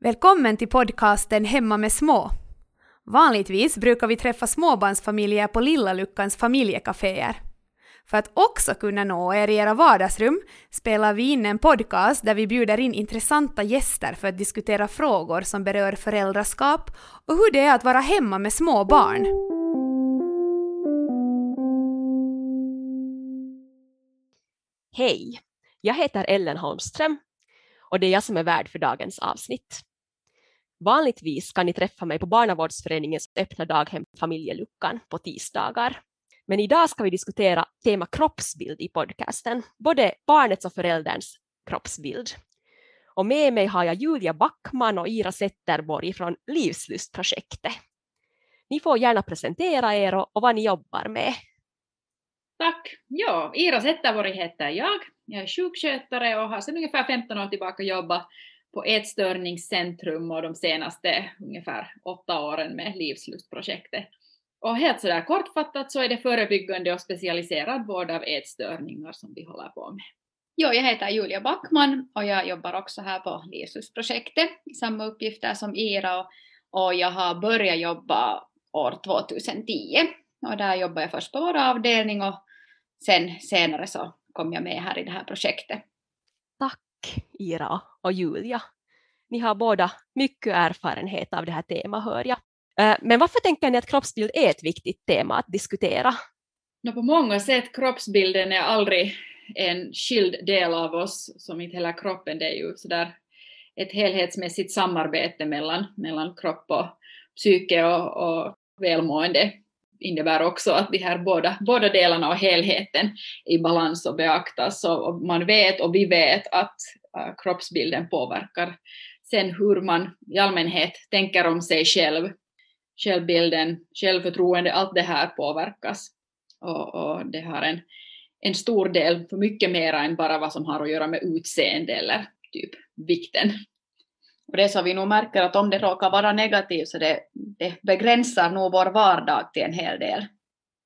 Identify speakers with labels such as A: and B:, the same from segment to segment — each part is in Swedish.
A: Välkommen till podcasten Hemma med små. Vanligtvis brukar vi träffa småbarnsfamiljer på Lilla Luckans familjekaféer. För att också kunna nå er i era vardagsrum spelar vi in en podcast där vi bjuder in intressanta gäster för att diskutera frågor som berör föräldraskap och hur det är att vara hemma med små barn.
B: Hej! Jag heter Ellen Holmström och det är jag som är värd för dagens avsnitt. Vanligtvis kan ni träffa mig på Barnavårdsföreningens öppna daghem Familjeluckan på tisdagar. Men idag ska vi diskutera tema kroppsbild i podcasten, både barnets och förälderns kroppsbild. Och med mig har jag Julia Backman och Ira Zetterborg från Livslustprojektet. Ni får gärna presentera er och, vad ni jobbar med.
C: Tack! Ja, Ira Zetterborg heter jag. Jag är sjukskötare och har sedan ungefär 15 år tillbaka jobbat på Ätstörningscentrum och de senaste ungefär åtta åren med Livslustprojektet. Och helt sådär kortfattat så är det förebyggande och specialiserad vård av ätstörningar som vi håller på med.
D: Jo, jag heter Julia Backman och jag jobbar också här på Livslustprojektet i samma uppgifter som Ira och, och jag har börjat jobba år 2010 och där jobbar jag först på vår avdelning och sen senare så kom jag med här i det här projektet.
B: Tack Ira och Julia. Ni har båda mycket erfarenhet av det här temat hör jag. Eh, men varför tänker ni att kroppsbild är ett viktigt tema att diskutera?
C: No, på många sätt, kroppsbilden är aldrig en skild del av oss, som inte hela kroppen, det är ju sådär ett helhetsmässigt samarbete mellan, mellan kropp och psyke och, och välmående innebär också att de här båda, båda delarna och helheten i balans och beaktas. Och, man vet och vi vet att uh, kroppsbilden påverkar sen hur man i allmänhet tänker om sig själv, självbilden, självförtroende, allt det här påverkas. Och, och det har en, en stor del, för mycket mer än bara vad som har att göra med utseende eller typ vikten.
D: Och det så vi nog märker att om det råkar vara negativt så det, det begränsar nog vår vardag till en hel del.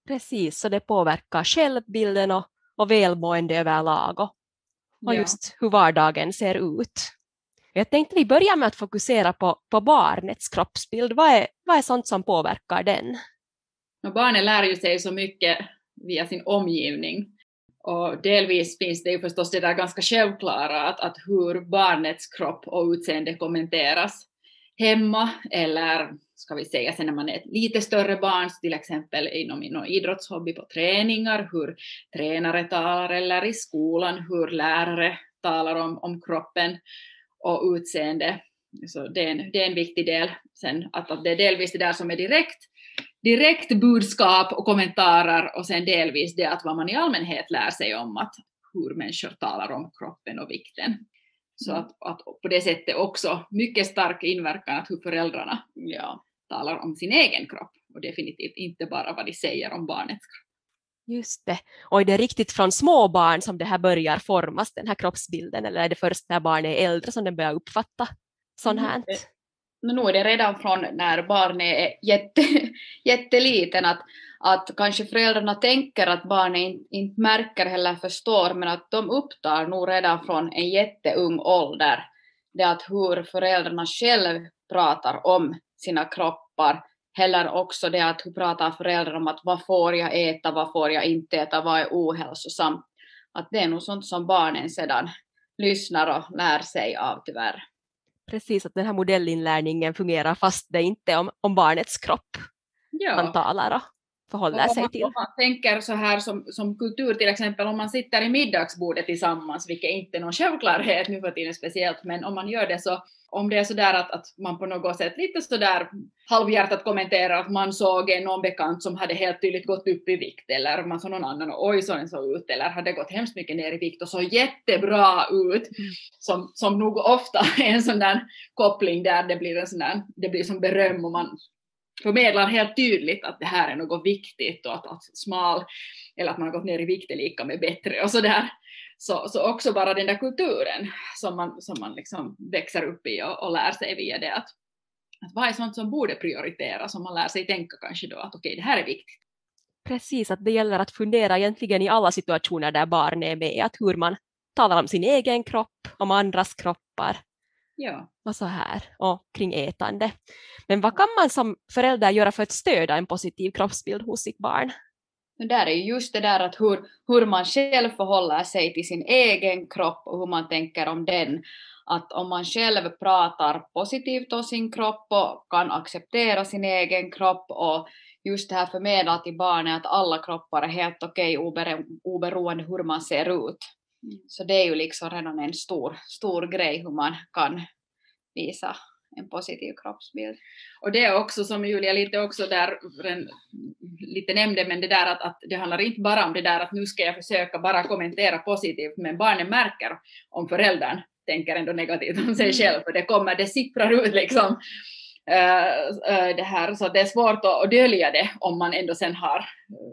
B: Precis, så det påverkar självbilden och, och välmående överlag och, och ja. just hur vardagen ser ut. Jag tänkte vi börjar med att fokusera på, på barnets kroppsbild. Vad är, vad är sånt som påverkar den?
C: Och barnen lär ju sig så mycket via sin omgivning. Och delvis finns det ju förstås det där ganska självklara att, att hur barnets kropp och utseende kommenteras hemma eller ska vi säga sen när man är ett lite större barn, till exempel inom, inom idrottshobby på träningar, hur tränare talar eller i skolan hur lärare talar om, om kroppen och utseende. Så det är, en, det är en viktig del. Sen att, att det är delvis det där som är direkt direkt budskap och kommentarer och sen delvis det att vad man i allmänhet lär sig om att hur människor talar om kroppen och vikten. Så mm. att, att på det sättet också mycket stark inverkan att hur föräldrarna ja, talar om sin egen kropp och definitivt inte bara vad de säger om barnets kropp.
B: Just det. Och är det riktigt från små barn som det här börjar formas, den här kroppsbilden, eller är det först när barnet är äldre som den börjar uppfatta sånt mm, men
D: nu är det redan från när barnet är jätte, jätteliten att, att kanske föräldrarna tänker att barnet inte, inte märker eller förstår men att de upptar nog redan från en jätteung ålder det att hur föräldrarna själv pratar om sina kroppar eller också det att hur pratar föräldrar om att vad får jag äta, vad får jag inte äta, vad är ohälsosamt. Att det är nog sånt som barnen sedan lyssnar och lär sig av tyvärr
B: precis att den här modellinlärningen fungerar fast det är inte om, om barnets kropp ja. man talar förhåller sig till.
C: Om man tänker så här som, som kultur till exempel om man sitter i middagsbordet tillsammans, vilket inte är någon självklarhet nu för tiden speciellt, men om man gör det så om det är så där att, att man på något sätt lite så där halvhjärtat kommenterar att man såg någon bekant som hade helt tydligt gått upp i vikt eller man såg någon annan och oj så den såg ut eller hade gått hemskt mycket ner i vikt och såg jättebra ut mm. som, som nog ofta är en sån där koppling där det blir en sån där, det blir som beröm och man förmedlar helt tydligt att det här är något viktigt och att, att smal eller att man har gått ner i vikt är lika med bättre och så där. Så, så också bara den där kulturen som man, som man liksom växer upp i och, och lär sig via det att, att vad är sånt som borde prioriteras om man lär sig tänka kanske då att okej okay, det här är viktigt.
B: Precis, att det gäller att fundera egentligen i alla situationer där barn är med, att hur man talar om sin egen kropp, om andras kroppar.
C: Ja.
B: och så här och kring ätande. Men vad kan man som förälder göra för att stödja en positiv kroppsbild hos sitt barn?
D: Men där är ju just det där att hur, hur man själv förhåller sig till sin egen kropp och hur man tänker om den. Att om man själv pratar positivt om sin kropp och kan acceptera sin egen kropp och just det här förmedla till barnet att alla kroppar är helt okej okay, oberoende hur man ser ut. Mm. Så det är ju liksom redan en stor, stor grej hur man kan visa en positiv kroppsbild.
C: Och det är också som Julia lite också där lite nämnde, men det där att, att det handlar inte bara om det där att nu ska jag försöka bara kommentera positivt, men barnen märker om föräldern tänker ändå negativt om sig mm. själv, för det kommer, det sipprar ut liksom det här, så det är svårt att, dölja det om man ändå sen har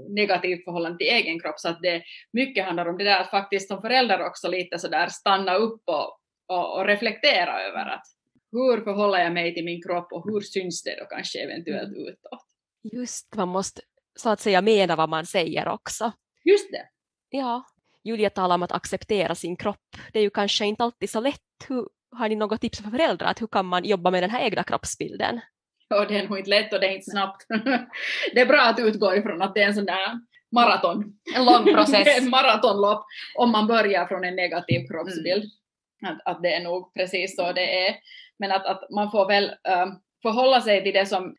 C: negativt förhållande till egen kropp, så att det mycket handlar om det där att faktiskt som förälder också lite sådär stanna upp och, och, och reflektera över att hur förhåller jag mig till min kropp och hur syns det då kanske eventuellt mm. utåt?
B: Just man måste så att säga mena vad man säger också.
C: Just det.
B: Ja, Julia talar om att acceptera sin kropp. Det är ju kanske inte alltid så lätt. Hur, har ni något tips för föräldrar? Att hur kan man jobba med den här egna kroppsbilden?
C: Ja, det är nog inte lätt och det är inte snabbt. det är bra att utgå ifrån att det är en sån där maraton.
D: En lång process.
C: en maratonlopp om man börjar från en negativ kroppsbild. Mm. Att, att det är nog precis så det är. Men att, att man får väl äh, förhålla sig till det som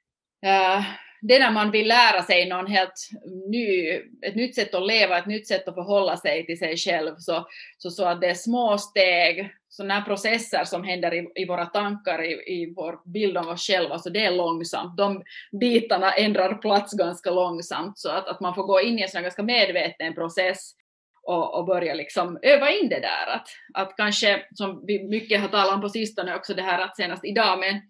C: äh, det när man vill lära sig någon helt ny, ett nytt sätt att leva, ett nytt sätt att förhålla sig till sig själv, så, så, så att det är små steg, sådana här processer som händer i, i våra tankar, i, i vår bild av oss själva, så det är långsamt. De bitarna ändrar plats ganska långsamt, så att, att man får gå in i en sån ganska medveten process och, och börja liksom öva in det där. Att, att kanske, som vi mycket har talat om på sistone också, det här att senast idag med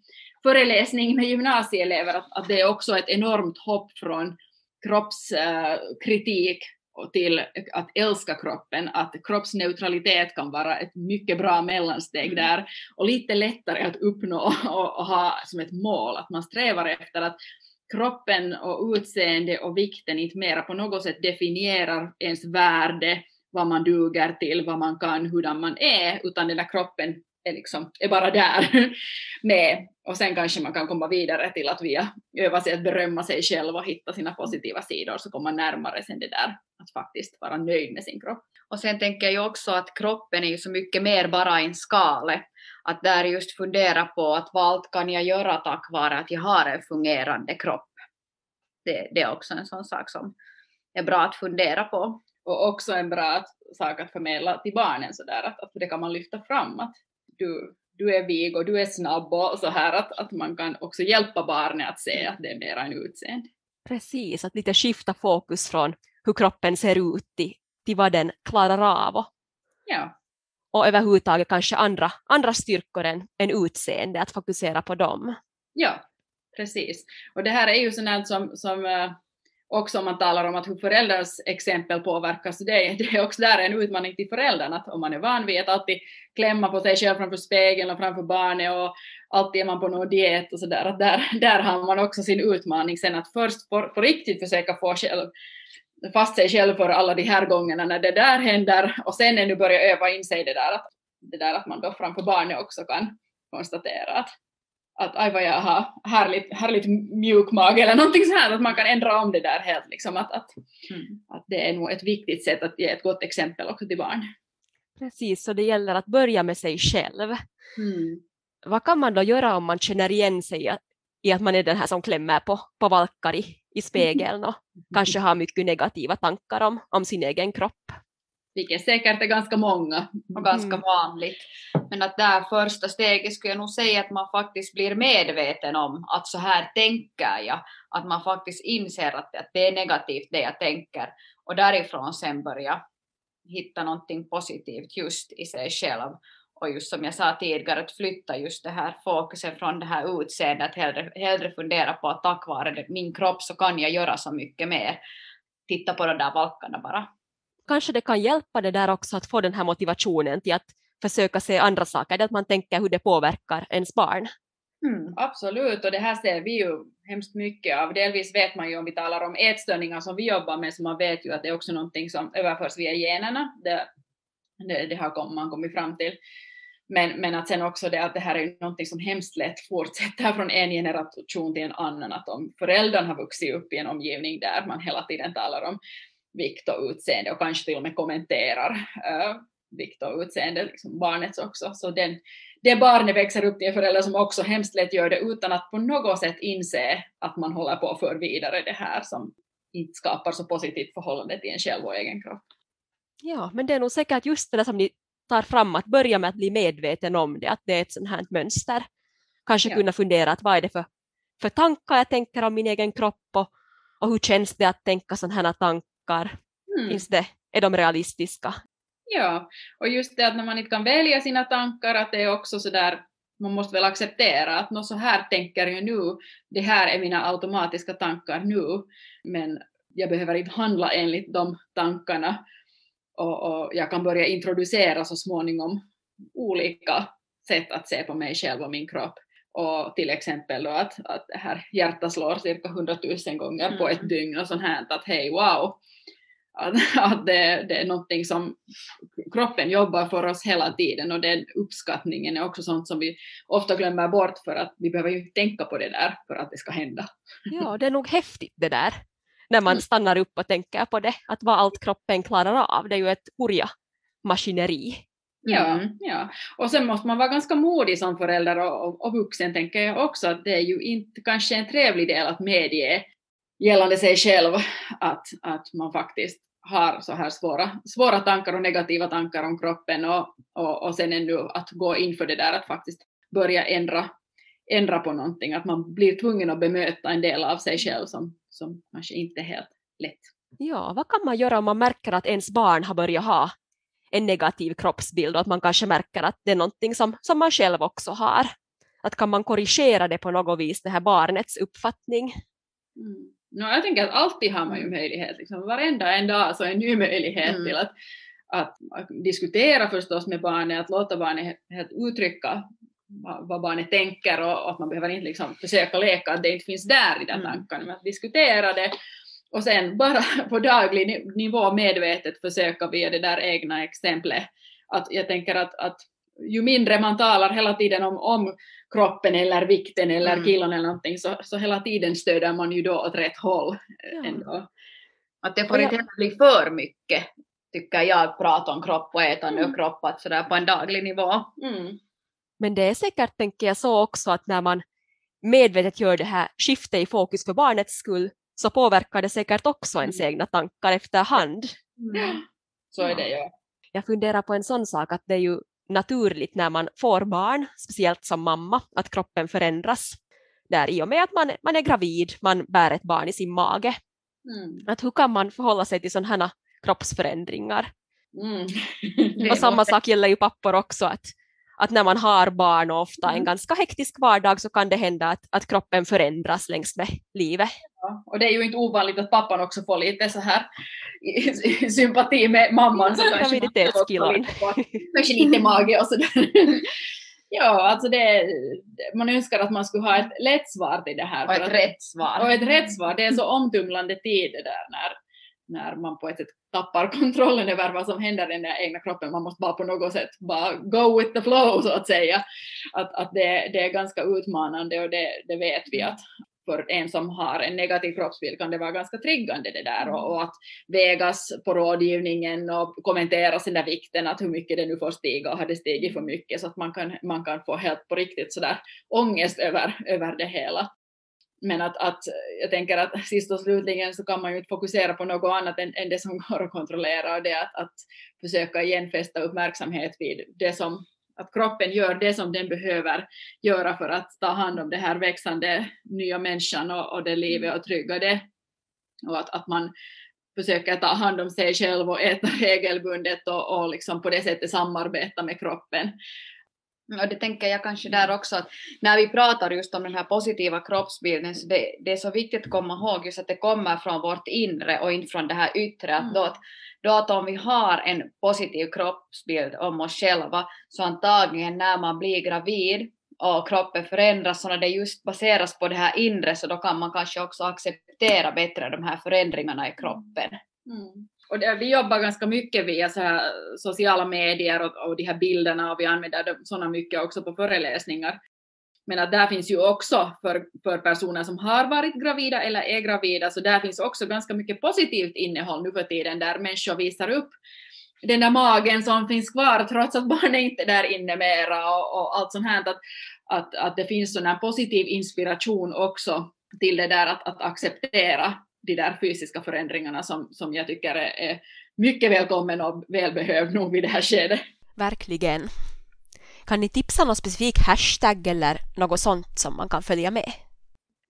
C: föreläsning med gymnasieelever, att, att det är också ett enormt hopp från kroppskritik uh, till att älska kroppen, att kroppsneutralitet kan vara ett mycket bra mellansteg mm. där och lite lättare att uppnå och, och, ha som ett mål, att man strävar efter att kroppen och utseende och vikten inte mera på något sätt definierar ens värde, vad man duger till, vad man kan, hurdan man är, utan den där kroppen är, liksom, är bara där med. Och sen kanske man kan komma vidare till att via öva sig att berömma sig själv och hitta sina positiva sidor så kommer man närmare sen det där att faktiskt vara nöjd med sin kropp.
D: Och sen tänker jag ju också att kroppen är ju så mycket mer bara en skala. Att där just fundera på att vad allt kan jag göra tack vare att jag har en fungerande kropp. Det, det är också en sån sak som är bra att fundera på.
C: Och också en bra sak att förmedla till barnen sådär att, att det kan man lyfta fram att du, du är vig och du är snabb och så här att, att man kan också hjälpa barnet att se att det är mer en utseende.
B: Precis, att lite skifta fokus från hur kroppen ser ut till, till vad den klarar av.
C: Ja.
B: Och överhuvudtaget kanske andra, andra styrkor än, än utseende, att fokusera på dem.
C: Ja, precis. Och det här är ju sånt som, som uh, också om man talar om att hur föräldrars exempel påverkas, det, det är också där en utmaning till föräldrarna, att om man är van vid att alltid klämma på sig själv framför spegeln och framför barnet och alltid är man på någon diet och sådär, att där, där har man också sin utmaning sen att först på, på riktigt försöka få själv, fast sig själv för alla de här gångerna när det där händer och sen ännu börja öva in sig det där att, det där att man då framför barnet också kan konstatera att att aj vad jag har härligt, härligt mjuk mage eller någonting här, att man kan ändra om det där helt liksom, att, att, mm. att det är nog ett viktigt sätt att ge ett gott exempel också till barn.
B: Precis, så det gäller att börja med sig själv. Mm. Vad kan man då göra om man känner igen sig i att man är den här som klämmer på, på valkar i, i spegeln och kanske har mycket negativa tankar om, om sin egen kropp?
C: Vilket säkert är ganska många
D: och ganska mm. vanligt. Men att där första steget skulle jag nog säga att man faktiskt blir medveten om att så här tänker jag, att man faktiskt inser att, att det är negativt det jag tänker och därifrån sen börja hitta någonting positivt just i sig själv. Och just som jag sa tidigare, att flytta just det här fokusen från det här utseendet, hellre, hellre fundera på att tack vare min kropp så kan jag göra så mycket mer. Titta på de där valkarna bara
B: kanske det kan hjälpa det där också att få den här motivationen till att försöka se andra saker, det att man tänker hur det påverkar ens barn.
C: Mm, absolut, och det här ser vi ju hemskt mycket av. Delvis vet man ju om vi talar om ätstörningar som vi jobbar med, så man vet ju att det är också någonting som överförs via generna. Det, det, det har man kommit fram till. Men, men att sen också det att det här är ju någonting som hemskt lätt fortsätter från en generation till en annan, att om föräldern har vuxit upp i en omgivning där man hela tiden talar om vikt och utseende och kanske till och med kommenterar uh, vikt och utseende, liksom barnets också, så den, det barnet växer upp till en förälder som också hemskt lätt gör det utan att på något sätt inse att man håller på att föra vidare det här som inte skapar så positivt förhållande till en själv och egen kropp.
B: Ja, men det är nog säkert just det där som ni tar fram, att börja med att bli medveten om det, att det är ett sånt här mönster. Kanske ja. kunna fundera att vad är det för, för tankar jag tänker om min egen kropp och, och hur känns det att tänka sådana här tankar? Mm. Finns det, är de realistiska?
C: Ja, och just det att när man inte kan välja sina tankar, att det är också så där man måste väl acceptera att nå så här tänker jag nu, det här är mina automatiska tankar nu, men jag behöver inte handla enligt de tankarna och, och jag kan börja introducera så småningom olika sätt att se på mig själv och min kropp. Och till exempel då att, att det här hjärtat slår cirka 100 000 gånger mm. på ett mm. dygn och sånt här, att hej wow, att, att det, det, är någonting som kroppen jobbar för oss hela tiden och den uppskattningen är också sånt som vi ofta glömmer bort för att vi behöver ju tänka på det där för att det ska hända.
B: Ja, det är nog häftigt det där när man mm. stannar upp och tänker på det, att vad allt kroppen klarar av, det är ju ett hurja maskineri.
C: Ja, mm. ja, och sen måste man vara ganska modig som förälder och, och, och vuxen tänker jag också att det är ju inte kanske en trevlig del att medge gällande sig själv att, att man faktiskt har så här svåra, svåra tankar och negativa tankar om kroppen och, och, och sen ännu att gå in för det där att faktiskt börja ändra, ändra på någonting, att man blir tvungen att bemöta en del av sig själv som, som kanske inte är helt lätt.
B: Ja, vad kan man göra om man märker att ens barn har börjat ha en negativ kroppsbild och att man kanske märker att det är någonting som, som man själv också har? Att kan man korrigera det på något vis, det här barnets uppfattning?
C: Mm. No, jag tänker att alltid har man ju möjlighet, liksom, varenda en dag så är en ny möjlighet mm. till att, att, diskutera förstås med barnet, att låta barnet helt uttrycka vad, barnet tänker och, och, att man behöver inte liksom försöka leka att det inte finns där i den mm. tanken, men att diskutera det och sen bara på daglig nivå medvetet försöka via det där egna exemplet. Att jag tänker att, att ju mindre man talar hela tiden om, om kroppen eller vikten eller mm. kilon eller någonting så, så hela tiden stöder man ju då åt rätt håll. Ja. Ändå.
D: Att det får inte bli för mycket, tycker jag, prata om kropp och ätande mm. och kropp att sådär på en daglig nivå. Mm.
B: Men det är säkert, tänker jag, så också att när man medvetet gör det här skiftet i fokus för barnets skull så påverkar det säkert också ens mm. egna tankar efterhand.
C: Mm. Så är det ja.
B: Jag funderar på en sån sak att det är ju naturligt när man får barn, speciellt som mamma, att kroppen förändras. Där I och med att man, man är gravid, man bär ett barn i sin mage. Mm. Att hur kan man förhålla sig till sådana kroppsförändringar? Mm. och samma sak gäller ju pappor också, att, att när man har barn och ofta mm. en ganska hektisk vardag så kan det hända att, att kroppen förändras längs med livet.
C: Ja, och det är ju inte ovanligt att pappan också får lite så här sympati med mamman. Så
B: kanske, lite
C: kanske lite mage och sådär. Ja, alltså det, man önskar att man skulle ha ett lätt svar till det här.
D: Och ett att, rätt svar.
C: Och ett rätt svar. Det är så omtumlande tid det där när, när man på ett sätt tappar kontrollen över vad som händer i den egna kroppen. Man måste bara på något sätt bara go with the flow så att säga. Att, att det, det är ganska utmanande och det, det vet vi att, för en som har en negativ kroppsbild kan det vara ganska triggande det där och, och att vägas på rådgivningen och kommentera den där vikten att hur mycket det nu får stiga och har det stigit för mycket så att man kan, man kan få helt på riktigt sådär ångest över, över det hela. Men att, att jag tänker att sist och slutligen så kan man ju inte fokusera på något annat än, än det som går att kontrollera och det att, att försöka igen fästa uppmärksamhet vid det som att kroppen gör det som den behöver göra för att ta hand om det här växande nya människan och, och det livet och trygga det. Och att, att man försöker ta hand om sig själv och äta regelbundet och, och liksom på det sättet samarbeta med kroppen.
D: Och det tänker jag kanske där också att när vi pratar just om den här positiva kroppsbilden så det, det är så viktigt att komma ihåg just att det kommer från vårt inre och inte från det här yttre. Mm. Att då, att, då att om vi har en positiv kroppsbild om oss själva så antagligen när man blir gravid och kroppen förändras så när det just baseras på det här inre så då kan man kanske också acceptera bättre de här förändringarna i kroppen. Mm.
C: Och det, vi jobbar ganska mycket via så här sociala medier och, och de här bilderna och vi använder sådana mycket också på föreläsningar. Men att där finns ju också för, för personer som har varit gravida eller är gravida, så där finns också ganska mycket positivt innehåll nu för tiden där människor visar upp den där magen som finns kvar trots att barnet inte är där inne mera och, och allt sånt här. Att, att, att det finns sån här positiv inspiration också till det där att, att acceptera de där fysiska förändringarna som, som jag tycker är, är mycket välkommen och välbehövd nog vid det här skedet.
B: Verkligen. Kan ni tipsa någon specifik hashtag eller något sånt som man kan följa med?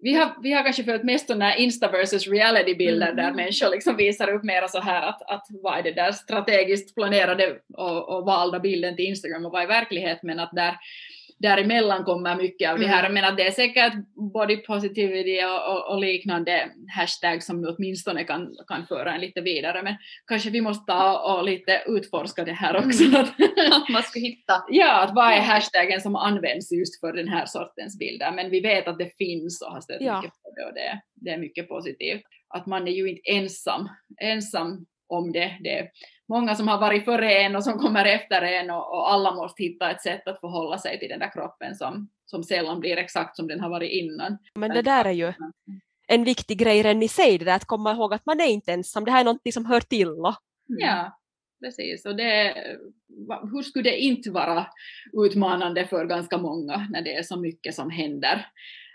C: Vi har, vi har kanske följt mest sådana Insta versus reality-bilder mm. där människor liksom visar upp mera så här att, att vad är det där strategiskt planerade och, och valda bilden till Instagram och vad är verklighet men att där däremellan kommer mycket av mm. det här. Men att det är säkert body positivity och, och, och, liknande hashtags som åtminstone kan, kan föra en lite vidare. Men kanske vi måste ta och lite utforska det här också. Mm.
D: att man ska hitta.
C: Ja, att vad är hashtaggen som används just för den här sortens bilder. Men vi vet att det finns och har stött ja. mycket på det och det, det är mycket positivt. Att man är ju inte ensam, ensam om det. det är många som har varit före en och som kommer efter en och, och, alla måste hitta ett sätt att förhålla sig till den där kroppen som, som sällan blir exakt som den har varit innan.
B: Men det där är ju en viktig grej redan i sig, det där att komma ihåg att man är inte ensam, det här är någonting som hör till.
C: Mm. Ja, precis. Och det, hur skulle det inte vara utmanande för ganska många när det är så mycket som händer?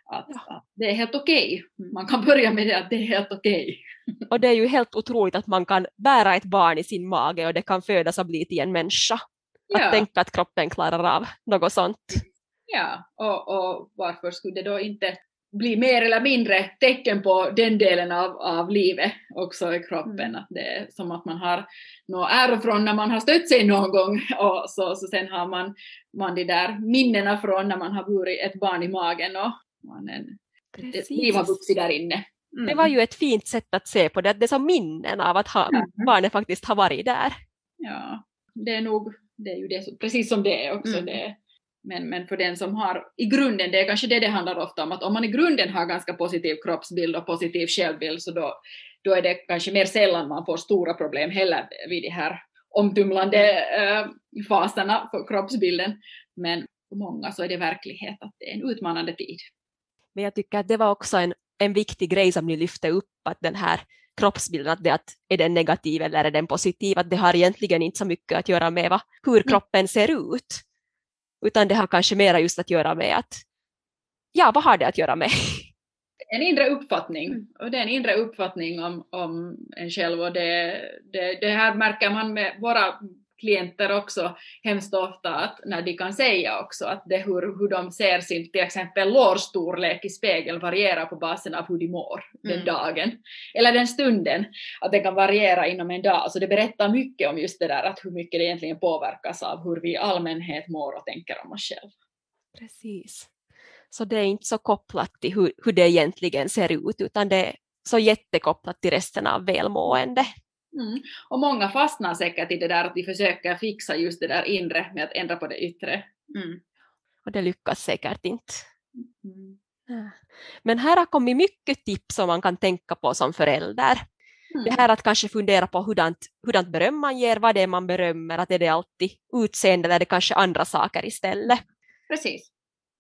C: Att, ja. att det är helt okej. Okay. Man kan börja med det att det är helt okej.
B: Okay. Och det är ju helt otroligt att man kan bära ett barn i sin mage och det kan födas och bli till en människa. Ja. Att tänka att kroppen klarar av något sånt.
C: Ja, och, och varför skulle det då inte bli mer eller mindre tecken på den delen av, av livet också i kroppen. Mm. Att det är som att man har några ärr från när man har stött sig någon gång och så, så sen har man, man de där minnena från när man har burit ett barn i magen och, mannen. Har vuxit där inne.
B: Mm. Det var ju ett fint sätt att se på det, det är som minnen av att ha, mm. barnet faktiskt har varit där.
C: Ja, det är nog, det är ju det, precis som det är också. Mm. Det, men, men för den som har, i grunden, det är kanske det det handlar ofta om, att om man i grunden har ganska positiv kroppsbild och positiv självbild så då, då är det kanske mer sällan man får stora problem heller vid de här omtumlande äh, faserna för kroppsbilden. Men för många så är det verklighet att det är en utmanande tid.
B: Men jag tycker att det var också en, en viktig grej som ni lyfte upp, att den här kroppsbilden, att det att är den negativ eller är den positiv, att det har egentligen inte så mycket att göra med vad, hur kroppen ser ut, utan det har kanske mera just att göra med att, ja, vad har det att göra med?
C: En inre uppfattning, mm. och det är en inre uppfattning om, om en själv och det, det, det här märker man med våra klienter också hemskt ofta att när de kan säga också att det hur, hur de ser sin till exempel lårstorlek i spegel varierar på basen av hur de mår mm. den dagen eller den stunden. Att det kan variera inom en dag. Så det berättar mycket om just det där att hur mycket det egentligen påverkas av hur vi i allmänhet mår och tänker om oss själva.
B: Precis. Så det är inte så kopplat till hur, hur det egentligen ser ut utan det är så jättekopplat till resten av välmående.
C: Mm. Och många fastnar säkert i det där att de försöker fixa just det där inre med att ändra på det yttre. Mm.
B: Och det lyckas säkert inte. Mm. Men här har kommit mycket tips som man kan tänka på som förälder. Det här att kanske fundera på hurdant, hurdant beröm man ger, vad det är man berömmer, att är det alltid utseende eller är det kanske andra saker istället.
C: Precis.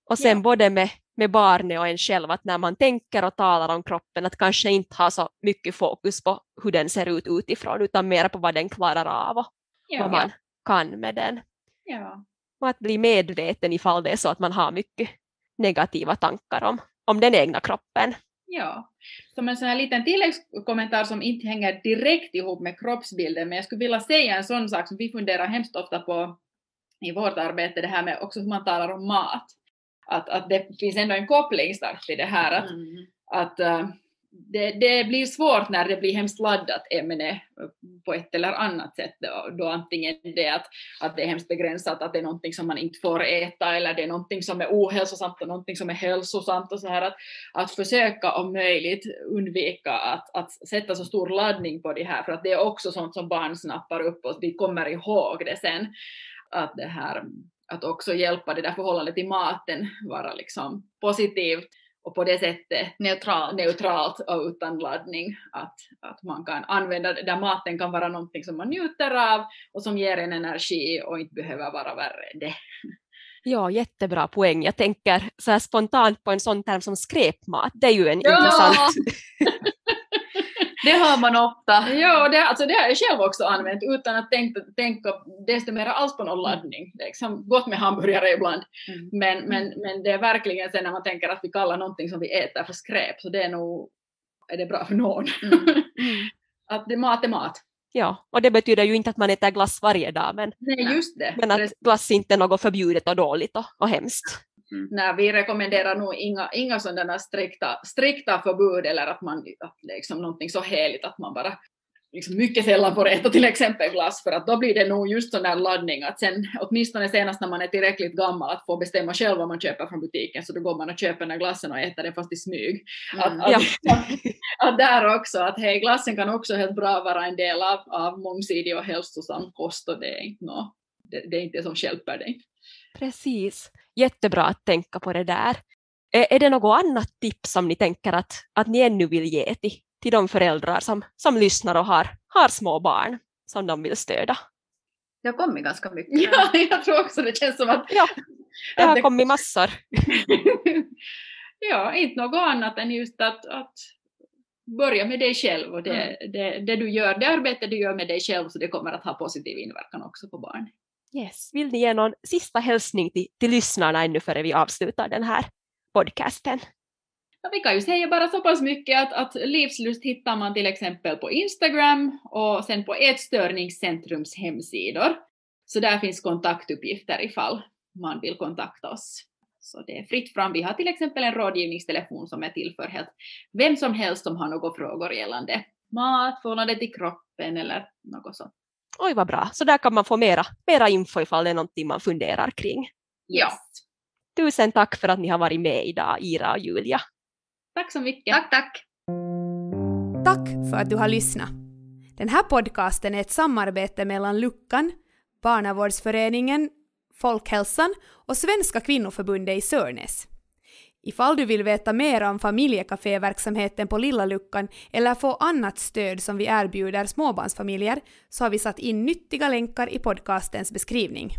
B: Och sen ja. både med med barnet och en själv att när man tänker och talar om kroppen att kanske inte ha så mycket fokus på hur den ser ut utifrån utan mer på vad den klarar av och ja, vad man kan med den.
C: Ja.
B: Och att bli medveten ifall det är så att man har mycket negativa tankar om, om den egna kroppen.
C: Ja, som en sån här liten tilläggskommentar som inte hänger direkt ihop med kroppsbilden, men jag skulle vilja säga en sån sak som vi funderar hemskt ofta på i vårt arbete, det här med också hur man talar om mat att, att det finns ändå en koppling starkt till det här att, mm. att uh, det, det, blir svårt när det blir hemskt laddat ämne på ett eller annat sätt. Då, då antingen det att, att det är hemskt begränsat, att det är någonting som man inte får äta eller det är någonting som är ohälsosamt och någonting som är hälsosamt och så här att, att försöka om möjligt undvika att, att sätta så stor laddning på det här för att det är också sånt som barn snappar upp och de kommer ihåg det sen. Att det här att också hjälpa det där förhållandet till maten vara liksom positivt och på det sättet
D: Neutralt.
C: neutralt och utan laddning. Att, att man kan använda, där maten kan vara någonting som man njuter av och som ger en energi och inte behöver vara värre än det.
B: Ja, jättebra poäng. Jag tänker så spontant på en sån term som skräpmat. Det är ju en
D: Ja!
B: intressant...
D: Det hör man ofta.
C: Ja, det, alltså det har jag själv också använt utan att tänka, tänka desto mer alls på någon laddning. Det är liksom gott med hamburgare ibland,
D: Mm.
C: men, men, men det är verkligen sen när man tänker att vi kallar någonting som vi äter för skräp, så det är nog är det bra för någon.
D: Mm.
B: Mm.
C: att det, mat är mat.
B: Ja, och det betyder ju inte att man äter glass varje dag, men,
C: Nej, just det.
B: men att glass inte är något förbjudet och dåligt och, och hemskt.
C: Nej, vi rekommenderar nog inga, inga sådana strikta, strikta förbud eller att man, att liksom någonting så heligt att man bara liksom mycket sällan får äta till exempel glass för att då blir det nog just sån där laddning att sen åtminstone senast när man är tillräckligt gammal att få bestämma själv vad man köper från butiken så då går man och köper den här glassen och äter den fast i smyg.
D: Mm.
C: att,
B: Ja.
C: att, att där också att hej glassen kan också helt bra vara en del av, av mångsidig och hälsosam kost och det är inte nå, det, det är inte det som hjälper dig.
B: Precis. Jättebra att tänka på det där. Är, det något annat tips som ni tänker att, att ni ännu vill ge till, till de föräldrar som, som lyssnar och har, har små barn som de vill stödja?
D: Det har kommit ganska mycket.
C: Ja, jag tror också det känns som att
B: Ja, det
C: att
B: har kommit massor.
C: ja, inte något annat än just att, att börja med dig själv och det, det, det du gör, det arbete du gör med dig själv så det kommer att ha positiv inverkan också på barn.
B: Yes. Vill ni ge någon sista hälsning till, till lyssnarna ännu före vi avslutar den här podcasten?
C: Ja, vi kan ju säga bara så pass mycket att, att livslust hittar man till exempel på Instagram och sen på Ätstörningscentrums hemsidor. Så där finns kontaktuppgifter ifall man vill kontakta oss. Så det är fritt fram. Vi har till exempel en rådgivningstelefon som är till för helt vem som helst som har några frågor gällande mat, förhållande till kroppen eller något sånt.
B: Oj, vad bra. Så där kan man få mera, mera info ifall det är någonting man funderar kring.
C: Ja.
B: Tusen tack för att ni har varit med idag, Ira och Julia.
C: Tack så mycket.
D: Tack, tack.
A: Tack för att du har lyssnat. Den här podcasten är ett samarbete mellan Luckan, Barnavårdsföreningen, Folkhälsan och Svenska kvinnoförbundet i Sörnäs. Ifall du vill veta mer om familjekaféverksamheten på Lilla Luckan eller få annat stöd som vi erbjuder småbarnsfamiljer så har vi satt in nyttiga länkar i podcastens beskrivning.